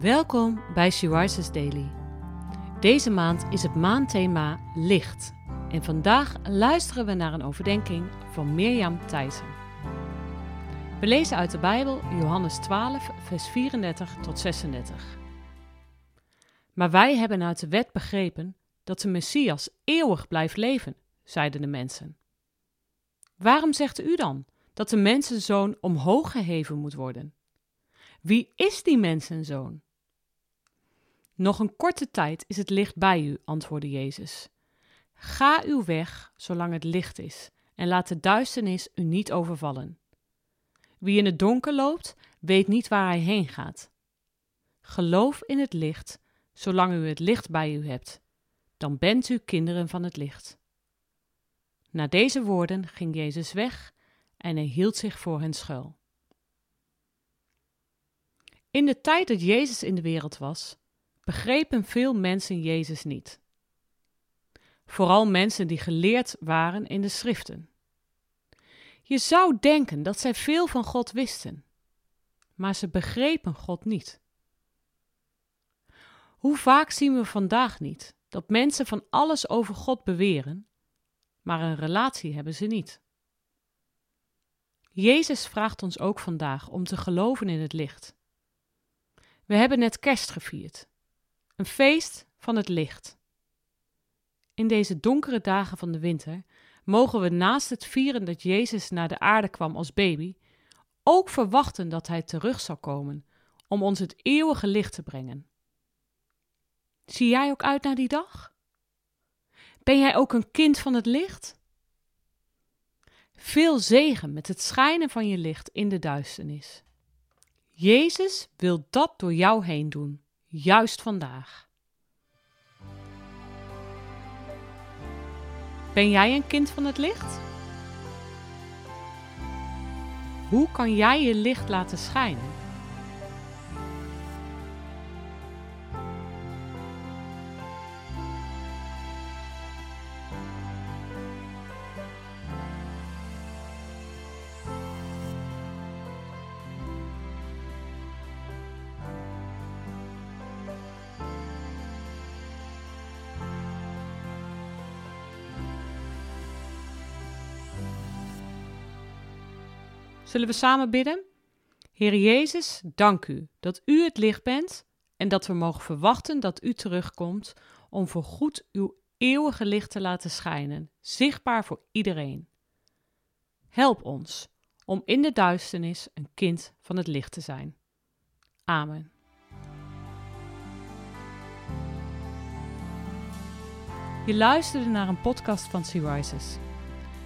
Welkom bij She Daily. Deze maand is het maandthema licht. En vandaag luisteren we naar een overdenking van Mirjam Thijssen. We lezen uit de Bijbel Johannes 12, vers 34 tot 36. Maar wij hebben uit de wet begrepen dat de Messias eeuwig blijft leven, zeiden de mensen. Waarom zegt u dan dat de mensenzoon omhoog geheven moet worden? Wie is die mensenzoon? Nog een korte tijd is het licht bij u, antwoordde Jezus. Ga uw weg zolang het licht is, en laat de duisternis u niet overvallen. Wie in het donker loopt, weet niet waar hij heen gaat. Geloof in het licht, zolang u het licht bij u hebt. Dan bent u kinderen van het licht. Na deze woorden ging Jezus weg en hij hield zich voor hen schuil. In de tijd dat Jezus in de wereld was, begrepen veel mensen Jezus niet. Vooral mensen die geleerd waren in de schriften. Je zou denken dat zij veel van God wisten, maar ze begrepen God niet. Hoe vaak zien we vandaag niet dat mensen van alles over God beweren, maar een relatie hebben ze niet. Jezus vraagt ons ook vandaag om te geloven in het licht. We hebben net kerst gevierd, een feest van het licht. In deze donkere dagen van de winter mogen we naast het vieren dat Jezus naar de aarde kwam als baby, ook verwachten dat Hij terug zal komen om ons het eeuwige licht te brengen. Zie jij ook uit naar die dag? Ben jij ook een kind van het licht? Veel zegen met het schijnen van je licht in de duisternis. Jezus wil dat door jou heen doen, juist vandaag. Ben jij een kind van het licht? Hoe kan jij je licht laten schijnen? Zullen we samen bidden? Heer Jezus, dank u dat u het licht bent en dat we mogen verwachten dat u terugkomt om voorgoed uw eeuwige licht te laten schijnen, zichtbaar voor iedereen. Help ons om in de duisternis een kind van het licht te zijn. Amen. Je luisterde naar een podcast van Sea Rises.